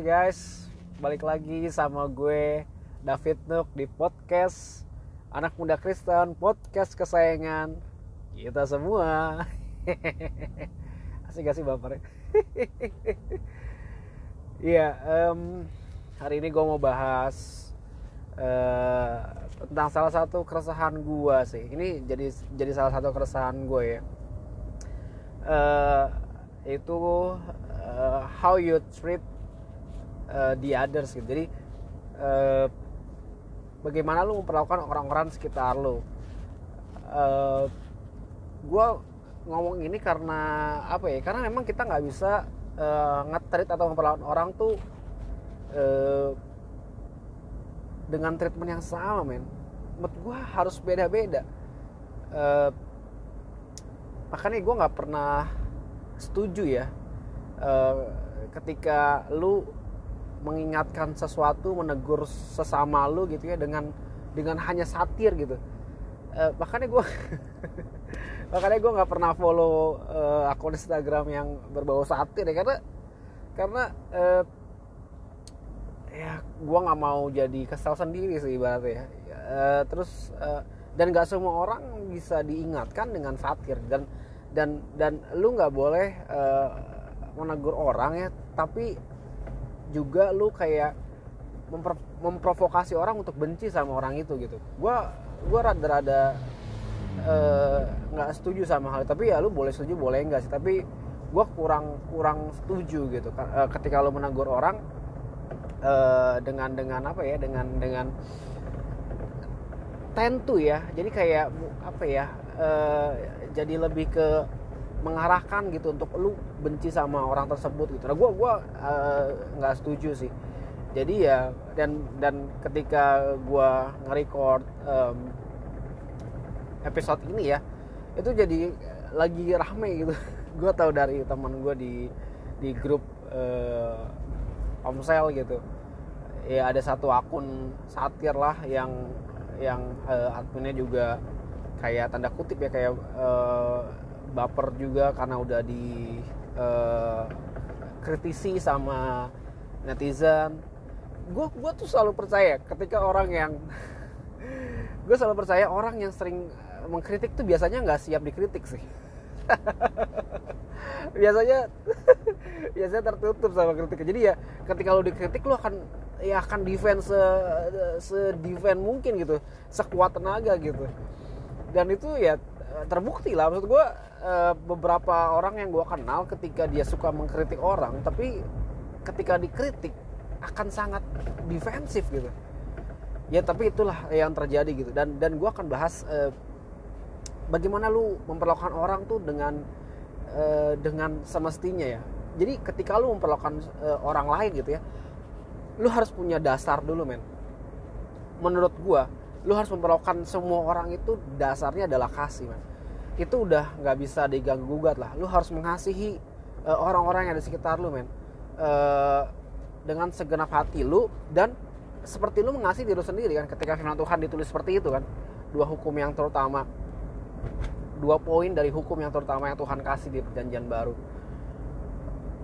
Hai guys, balik lagi sama gue David Nuk di podcast Anak Muda Kristen, podcast kesayangan kita semua. Asik gak sih bapernya? Iya, em, hari ini gue mau bahas eh, tentang salah satu keresahan gue sih. Ini jadi jadi salah satu keresahan gue ya. Eh, itu eh, how you treat eh, the others gitu. Jadi eh, bagaimana lu memperlakukan orang-orang sekitar lu. Eh, gue ngomong ini karena apa ya? Karena memang kita nggak bisa uh, nge-treat atau memperlakukan orang tuh eh, dengan treatment yang sama, men. Menurut gue harus beda-beda. Eh, makanya gue nggak pernah setuju ya eh, ketika lu mengingatkan sesuatu, menegur sesama lu gitu ya dengan dengan hanya satir gitu. Eh, makanya gue makanya gue nggak pernah follow eh, akun Instagram yang berbau satir ya karena karena eh, ya gue nggak mau jadi kesal sendiri sih ibaratnya ya. Eh, terus eh, dan nggak semua orang bisa diingatkan dengan satir dan dan dan lu nggak boleh eh, menegur orang ya tapi juga lu kayak memprovokasi orang untuk benci sama orang itu gitu. Gue gue rada-rada eh, nggak setuju sama hal tapi ya lu boleh setuju boleh enggak sih? Tapi gue kurang kurang setuju gitu. Eh, ketika lu menegur orang eh, dengan dengan apa ya? Dengan dengan tentu ya. Jadi kayak apa ya? Eh, jadi lebih ke mengarahkan gitu untuk lu benci sama orang tersebut gitu. Nah gue gua eh, nggak setuju sih. Jadi ya dan dan ketika gue nge-record em, episode ini ya itu jadi lagi rame gitu. Gue tahu dari teman gue di di grup eh, Omsel gitu. Ya ada satu akun satir lah yang yang eh, adminnya juga kayak tanda kutip ya kayak eh, baper juga karena udah di eh, kritisi sama netizen. Gue gue tuh selalu percaya ketika orang yang gue selalu percaya orang yang sering eh, mengkritik tuh biasanya nggak siap dikritik sih. Biasanya biasanya tertutup sama kritik jadi ya ketika lo dikritik lo akan ya akan defense se, se defend mungkin gitu sekuat tenaga gitu. Dan itu ya eh, terbukti lah. Maksud gue eh, beberapa orang yang gue kenal ketika dia suka mengkritik orang tapi ketika dikritik akan sangat defensif gitu. Ya tapi itulah yang terjadi gitu. Dan dan gue akan bahas eh, bagaimana lu memperlakukan orang tuh dengan eh, dengan semestinya ya. Jadi ketika lu memperlakukan orang lain gitu ya lu harus punya dasar dulu men. Menurut gua lu harus memperlakukan semua orang itu dasarnya adalah kasih men itu udah nggak bisa diganggu gugat lah. Lu harus mengasihi eh, orang-orang yang ada di sekitar lu men. Eh, dengan segenap hati lu dan seperti lu mengasihi diri lu sendiri kan. Ketika firman Tuhan ditulis seperti itu kan. Dua hukum yang terutama. Dua poin dari hukum yang terutama yang Tuhan kasih di perjanjian baru.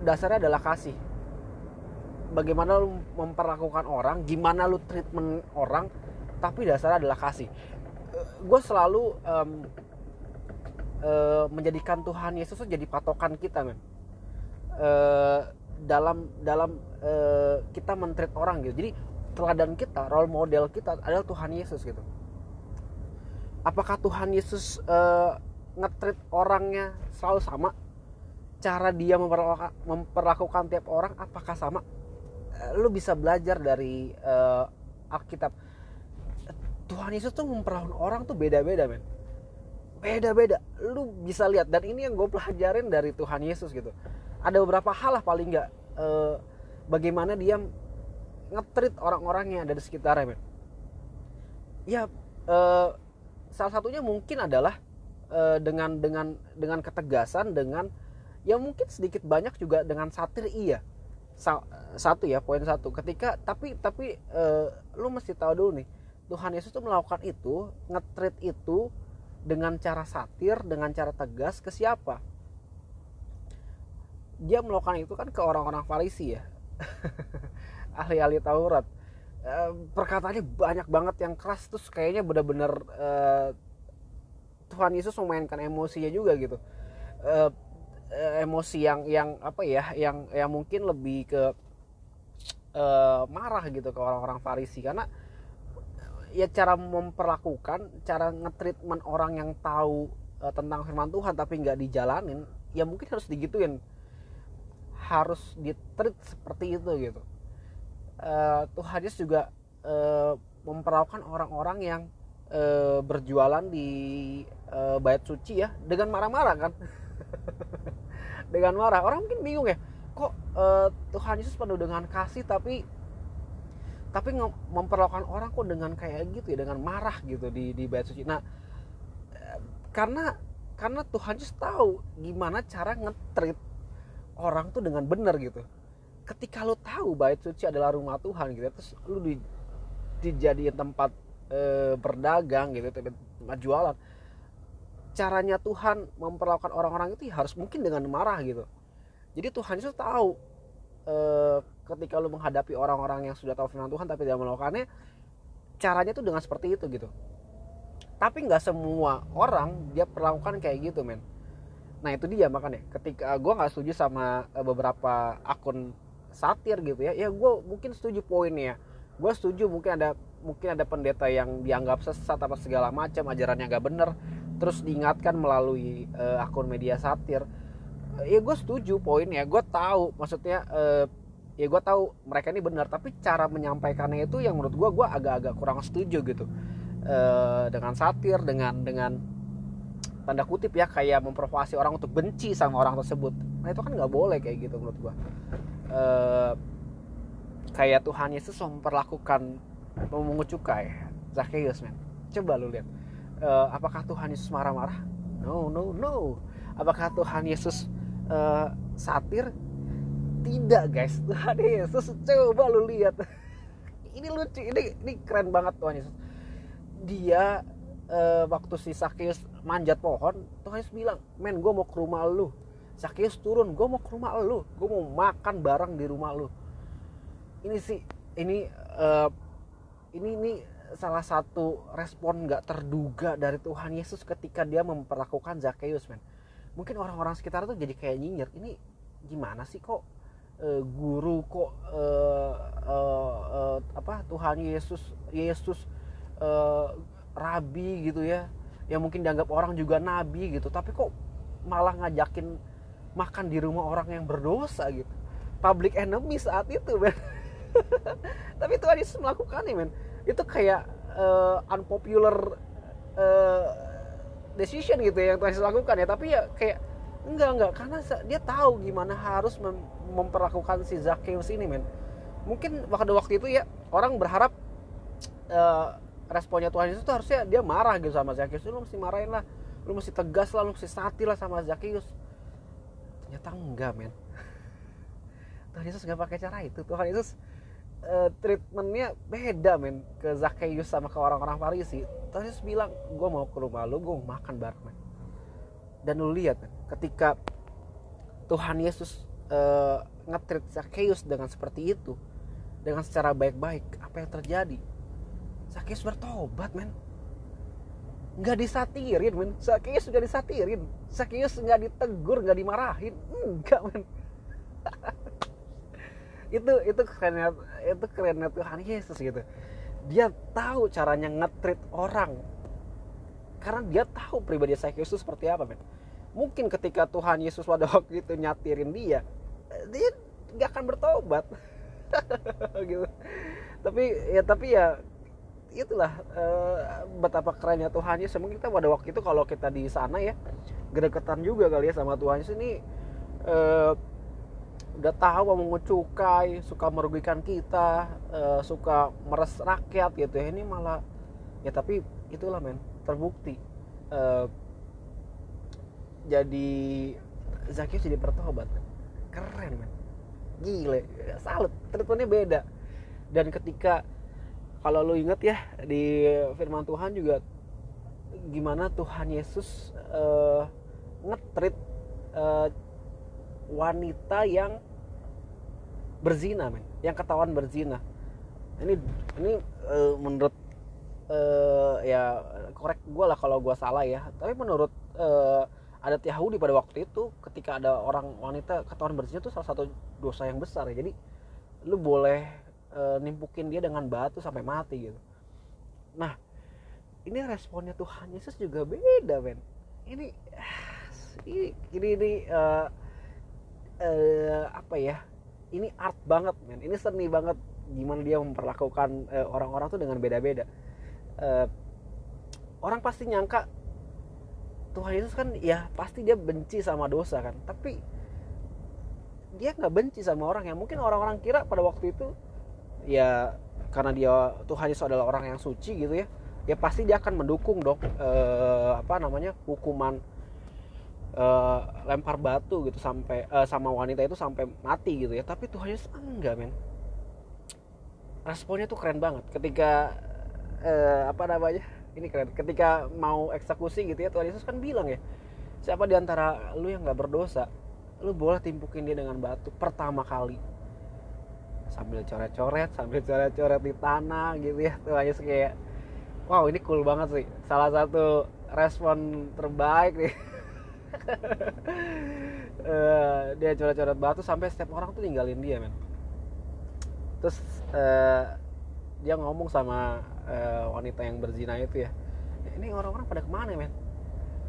Dasarnya adalah kasih. Bagaimana lu memperlakukan orang gimana lu treatment orang tapi dasarnya adalah kasih. Gue selalu em, eh, menjadikan Tuhan Yesus tuh jadi patokan kita men. Eh, dalam dalam eh, kita mentreat orang gitu. Jadi teladan kita role model kita adalah Tuhan Yesus gitu. Apakah Tuhan Yesus eh, nge-treat orangnya selalu sama? Cara dia memperlakukan, memperlakukan tiap orang apakah sama? Lu bisa belajar dari eh, Alkitab. Tuhan Yesus tuh memperlakukan orang tuh beda-beda men beda-beda. Lu bisa lihat. Dan ini yang gue pelajarin dari Tuhan Yesus gitu. Ada beberapa hal lah paling nggak eh, bagaimana dia ngetrit orang-orang yang ada di sekitarnya men. Ya eh, salah satunya mungkin adalah eh, dengan dengan dengan ketegasan dengan ya mungkin sedikit banyak juga dengan satir iya. Sa- satu ya poin satu. Ketika tapi tapi eh, lu mesti tahu dulu nih. Tuhan Yesus tuh melakukan itu ngetrit itu dengan cara satir dengan cara tegas ke siapa? Dia melakukan itu kan ke orang-orang Farisi ya. Ahli-ahli Taurat. Perkataannya banyak banget yang keras terus kayaknya benar-benar uh, Tuhan Yesus memainkan emosinya juga gitu. Uh, emosi yang yang apa ya yang yang mungkin lebih ke uh, marah gitu ke orang-orang Farisi. Karena ya cara memperlakukan cara ngetreatment orang yang tahu uh, tentang firman Tuhan tapi nggak dijalanin ya mungkin harus digituin. Harus ditreat seperti itu gitu. Uh, Tuhan Yesus juga uh, memperlakukan orang-orang yang uh, berjualan di uh, bait suci ya dengan marah-marah kan. Dengan marah. Orang mungkin bingung ya kok uh, Tuhan Yesus penuh dengan kasih tapi tapi memperlakukan orang kok dengan kayak gitu ya dengan marah gitu di di bait suci. Nah karena karena Tuhan Yesus tahu gimana cara ngetrit orang tuh dengan benar gitu. Ketika lo tahu bait suci adalah rumah Tuhan gitu terus lo di, dijadiin tempat e, berdagang gitu tempat jualan caranya Tuhan memperlakukan orang-orang itu ya harus mungkin dengan marah gitu. Jadi Tuhan Yesus tahu e, ketika lu menghadapi orang-orang yang sudah tahu firman Tuhan tapi tidak melakukannya caranya tuh dengan seperti itu gitu. Tapi nggak semua orang dia perlakukan kayak gitu men. Nah itu dia makanya. Ketika gue nggak setuju sama eh, beberapa akun satir gitu ya. Ya gue mungkin setuju poinnya. Gue setuju mungkin ada mungkin ada pendeta yang dianggap sesat apa segala macam ajarannya nggak bener. Terus diingatkan melalui uh, akun media satir ya gue setuju poinnya. Gue tahu maksudnya uh, ya gue tahu mereka ini benar tapi cara menyampaikannya itu yang menurut gue gue agak-agak kurang setuju gitu. E, dengan satir dengan dengan tanda kutip ya kayak memprovokasi orang untuk benci sama orang tersebut. Nah itu kan nggak boleh kayak gitu menurut gue e, kayak Tuhan Yesus memperlakukan memungut cukai. Zacchaeus men. Coba lu lihat. E, apakah Tuhan Yesus marah-marah? No no no. Apakah Tuhan Yesus e, satir? Tidak guys. Tuhan Yesus coba lu lihat. Ini lucu ini ini keren banget Tuhan Yesus. Dia uh, waktu si Sakyus manjat pohon Tuhan Yesus bilang men gue mau ke rumah lu. Sakyus turun gue mau ke rumah lu. Gue mau makan bareng di rumah lu. Ini sih ini uh, ini ini salah satu respon nggak terduga dari Tuhan Yesus ketika dia memperlakukan Zakheus men mungkin orang-orang sekitar tuh jadi kayak nyinyir ini gimana sih kok uh, guru kok uh, uh, uh, apa Tuhan Yesus Yesus uh, rabi gitu ya yang mungkin dianggap orang juga nabi gitu tapi kok malah ngajakin makan di rumah orang yang berdosa gitu. Public enemy saat itu men. Tapi Tuhan Yesus melakukannya men. Itu kayak uh, unpopular decision gitu ya yang Tuhan Yesus lakukan ya. Tapi ya kayak enggak enggak. Karena dia tahu gimana harus mem memperlakukan si Zacchaeus ini men. Mungkin pada waktu itu ya orang berharap uh, responnya Tuhan Yesus itu harusnya dia marah gitu sama Zacchaeus lu mesti marahin lah. Lu mesti tegas lah. Lu mesti satir lah sama Zacchaeus ternyata enggak men. Tuhan Yesus nggak pakai cara itu. Tuhan Yesus uh, treatmentnya beda men ke Zacchaeus sama ke orang-orang Farisi. Yesus bilang gue mau ke rumah lu gue mau makan bareng men. Dan lu lihat ketika Tuhan Yesus uh, ngetrit Zacchaeus dengan seperti itu dengan secara baik-baik apa yang terjadi? Zacchaeus bertobat men. Nggak disatirin men. Zacchaeus nggak disatirin. Zacchaeus nggak ditegur nggak dimarahin. Enggak men itu itu kerennya itu kerennya Tuhan Yesus gitu. Dia tahu caranya ngetrit orang. Karena dia tahu pribadi Zacchaeus itu seperti apa men. Mungkin ketika Tuhan Yesus pada waktu itu nyatirin dia dia nggak akan bertobat. Gitu. Tapi ya tapi ya itulah uh, betapa kerennya Tuhan Yesus. Mungkin kita pada waktu itu kalau kita di sana ya kedekatan juga kali ya sama Tuhan Yesus ini uh, udah tahu mau cukai suka merugikan kita uh, suka meres rakyat gitu ya. Ini malah ya tapi itulah men terbukti. Uh, jadi Zakius jadi bertobat. Keren man gile salut treatmentnya beda. Dan ketika kalau lo inget ya di firman Tuhan juga gimana Tuhan Yesus uh, ngetrit uh, wanita yang berzina men. Yang ketahuan berzina. Ini ini uh, menurut uh, ya korek gue lah kalau gue salah ya. Tapi menurut uh, adat Yahudi pada waktu itu ketika ada orang wanita ketahuan berzina itu salah satu dosa yang besar ya. Jadi lu boleh uh, nimpukin dia dengan batu sampai mati gitu. Nah ini responnya Tuhan Yesus juga beda men. Ini ini ini, ini uh, uh, apa ya ini art banget men. Ini seni banget gimana dia memperlakukan orang orang-orang tuh dengan beda-beda. Uh, orang pasti nyangka Tuhan Yesus kan ya pasti dia benci sama dosa kan. Tapi dia nggak benci sama orang yang mungkin orang-orang kira pada waktu itu ya karena dia Tuhan Yesus adalah orang yang suci gitu ya ya pasti dia akan mendukung dong eh, apa namanya hukuman eh, lempar batu gitu sampai eh, sama wanita itu sampai mati gitu ya. Tapi Tuhan Yesus enggak men. Responnya tuh keren banget. Ketika eh, apa namanya ini keren. Ketika mau eksekusi gitu ya Tuhan Yesus kan bilang ya siapa di antara lu yang nggak berdosa lu boleh timpukin dia dengan batu pertama kali. Sambil coret-coret sambil coret-coret di tanah gitu ya Tuhan Yesus kayak wow ini cool banget sih. Salah satu respon terbaik nih uh, dia coret-coret batu sampai setiap orang tuh ninggalin dia men. Terus uh, dia ngomong sama uh, wanita yang berzina itu ya ini orang-orang pada ke mana men?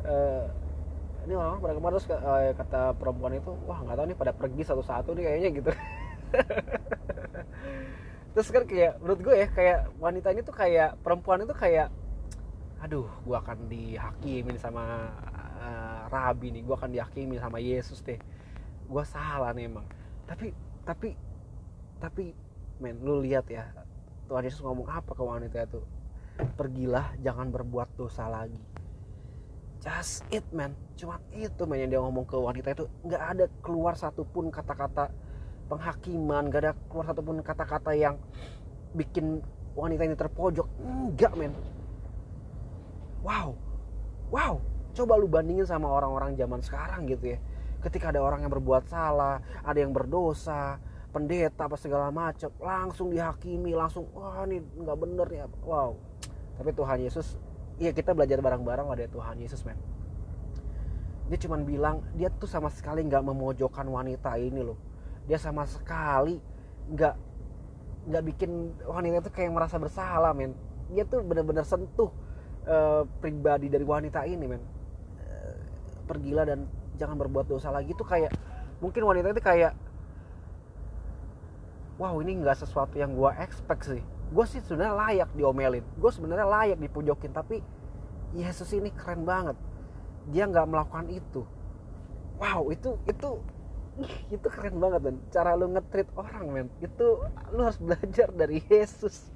Uh, ini orang-orang pada ke mana? Terus uh, kata perempuan itu wah nggak tahu nih pada pergi satu-satu nih kayaknya gitu. Terus kan kayak menurut gue ya kayak wanita ini tuh kayak perempuan itu kayak aduh gue akan dihakimin sama uh, rabi nih gue akan dihakimi sama Yesus deh. Gue salah nih emang. Tapi tapi tapi men lu lihat ya Tuhan Yesus ngomong apa ke wanita itu? Pergilah jangan berbuat dosa lagi. Just it man cuma itu man yang dia ngomong ke wanita itu. Nggak ada keluar satupun kata-kata penghakiman gak ada keluar satupun kata-kata yang bikin wanita ini terpojok. Enggak men. Wow. Wow coba lu bandingin sama orang-orang zaman sekarang gitu ya. Ketika ada orang yang berbuat salah ada yang berdosa pendeta apa segala macam langsung dihakimi langsung wah ini nggak bener ya wow. Tapi Tuhan Yesus iya kita belajar bareng-bareng ada Tuhan Yesus men. Dia cuman bilang dia tuh sama sekali nggak memojokkan wanita ini loh. Dia sama sekali nggak nggak bikin wanita itu kayak merasa bersalah men. Dia tuh bener-bener sentuh uh, pribadi dari wanita ini men pergilah dan jangan berbuat dosa lagi tuh kayak mungkin wanita itu kayak wow ini nggak sesuatu yang gue expect sih. Gue sih sebenarnya layak diomelin. Gue sebenarnya layak dipujokin tapi Yesus ini keren banget. Dia nggak melakukan itu. Wow itu itu itu keren banget dan cara lu ngetrit orang men. Itu lu harus belajar dari Yesus.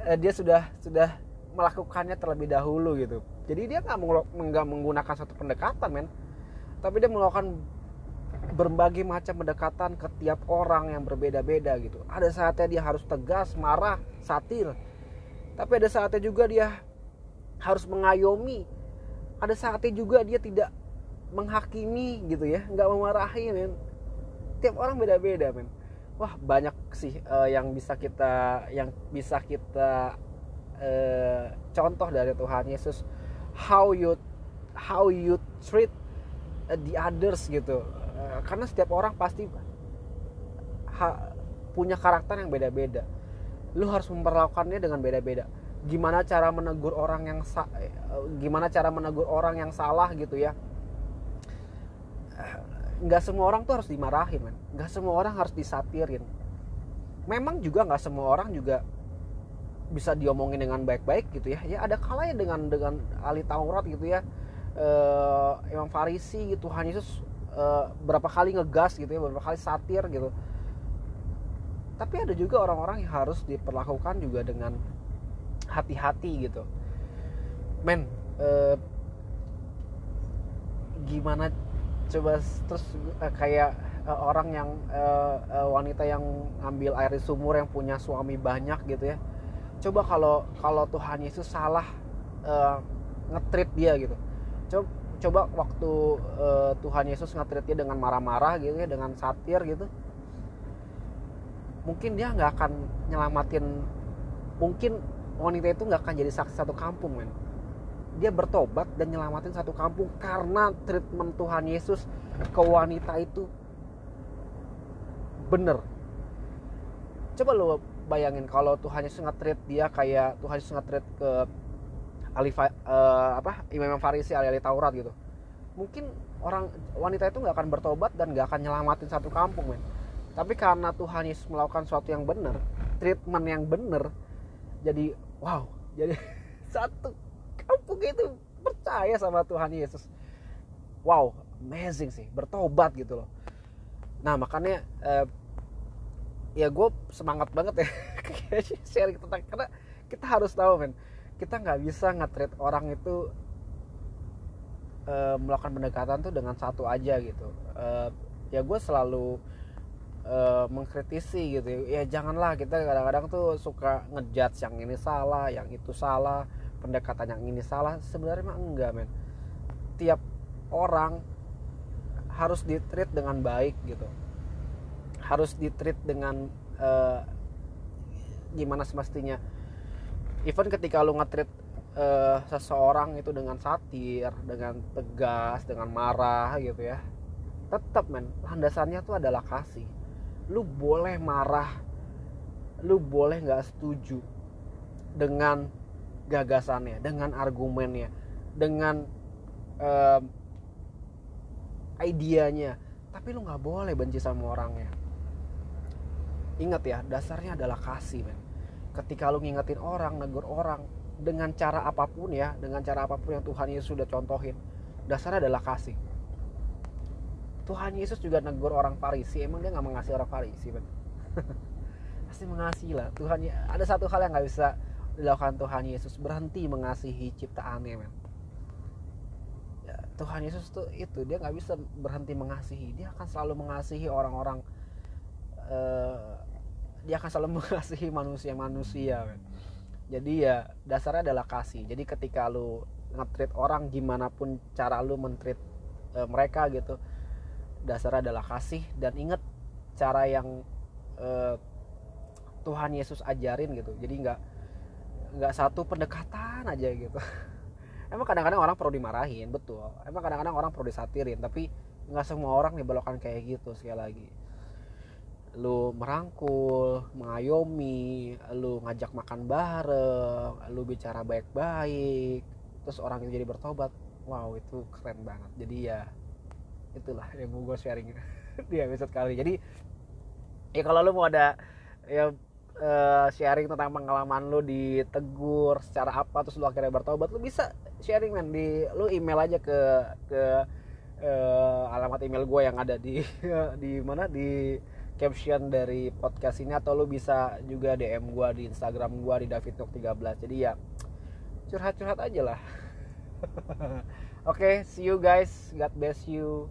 Eh, dia sudah sudah melakukannya terlebih dahulu gitu jadi dia nggak menggunakan satu pendekatan men tapi dia melakukan berbagai macam pendekatan ke tiap orang yang berbeda-beda gitu. Ada saatnya dia harus tegas, marah, satir. Tapi ada saatnya juga dia harus mengayomi. Ada saatnya juga dia tidak menghakimi gitu ya, nggak memarahi men. Tiap orang beda-beda men. Wah banyak sih uh, yang bisa kita yang bisa kita uh, contoh dari Tuhan Yesus. How you how you treat uh, the others gitu. Eh, karena setiap orang pasti ha, punya karakter yang beda-beda. Lu harus memperlakukannya dengan beda-beda. Gimana cara menegur orang yang eh, gimana cara menegur orang yang salah gitu ya. Nggak semua orang tuh harus dimarahin man nggak semua orang harus disatirin. Memang juga nggak semua orang juga bisa diomongin dengan baik-baik gitu ya. Ya ada kalanya dengan dengan ahli Taurat gitu ya. Uh, Imam Farisi gitu Tuhan Yesus uh, berapa kali ngegas gitu ya berapa kali satir gitu. Tapi ada juga orang-orang yang harus diperlakukan juga dengan hati-hati gitu. Men uh, gimana coba terus uh, kayak uh, orang yang uh, uh, wanita yang ngambil air di sumur yang punya suami banyak gitu ya coba kalau kalau Tuhan Yesus salah uh, ngetrit dia gitu. Coba coba waktu uh, Tuhan Yesus ngatrit dia dengan marah-marah gitu ya dengan satir gitu mungkin dia nggak akan nyelamatin mungkin wanita itu nggak akan jadi saksi satu kampung men. Dia bertobat dan nyelamatin satu kampung karena treatment Tuhan Yesus ke wanita itu bener coba lo bayangin kalau Tuhan Yesus nge-treat dia kayak Tuhan Yesus nge-treat ke ahli uh, apa imam Farisi ahli, ahli Taurat gitu. Mungkin orang wanita itu nggak akan bertobat dan nggak akan nyelamatin satu kampung men. Tapi karena Tuhan Yesus melakukan sesuatu yang benar treatment yang benar jadi wow jadi satu kampung itu percaya sama Tuhan Yesus. Wow amazing sih bertobat gitu loh. Nah makanya uh, ya gue semangat banget ya sharing tentang karena kita harus tahu men kita nggak bisa nge orang itu uh, melakukan pendekatan tuh dengan satu aja gitu. Uh, ya gue selalu uh, mengkritisi gitu ya janganlah kita kadang-kadang tuh suka ngejudge yang ini salah yang itu salah pendekatan yang ini salah. Sebenarnya mah enggak men. Tiap orang harus ditreat dengan baik gitu harus ditreat dengan uh, gimana semestinya. Even ketika lu ngetreat uh, seseorang itu dengan satir dengan tegas dengan marah gitu ya tetap men landasannya tuh adalah kasih. Lu boleh marah lu boleh nggak setuju dengan gagasannya dengan argumennya dengan uh, idenya tapi lu nggak boleh benci sama orangnya ingat ya dasarnya adalah kasih men. Ketika lu ngingetin orang negur orang dengan cara apa pun ya dengan cara apa pun yang Tuhan Yesus sudah contohin dasarnya adalah kasih. Tuhan Yesus juga negur orang Farisi emang dia nggak mengasihi orang Farisi men? Pasti mengasihi lah. Tuhan ada satu hal yang nggak bisa dilakukan Tuhan Yesus berhenti mengasihi ciptaannya men. Ya, Tuhan Yesus tuh itu dia nggak bisa berhenti mengasihi. Dia akan selalu mengasihi orang-orang uh, dia akan selalu mengasihi manusia-manusia jadi ya dasarnya adalah kasih. Jadi ketika lu nge orang gimana pun cara lu mentreat e, mereka gitu dasarnya adalah kasih. Dan inget cara yang e, Tuhan Yesus ajarin gitu. Jadi nggak nggak satu pendekatan aja gitu. Emang kadang-kadang orang perlu dimarahin betul. Emang kadang-kadang orang perlu disatirin tapi nggak semua orang dibelokkan kayak gitu sekali lagi lu merangkul, mengayomi, lu ngajak makan bareng, lu bicara baik-baik, terus orang itu jadi bertobat. Wow, itu keren banget. Jadi ya itulah yang mau gue sharing di episode kali. Jadi ya kalau lu mau ada ya uh, sharing tentang pengalaman lu ditegur secara apa terus lu akhirnya bertobat, lu bisa sharing man di lu email aja ke ke uh, alamat email gue yang ada di di mana di caption dari podcast ini atau lu bisa juga DM gua di Instagram gua di davidnok13 jadi ya curhat-curhat aja lah. Oke okay, see you guys. God bless you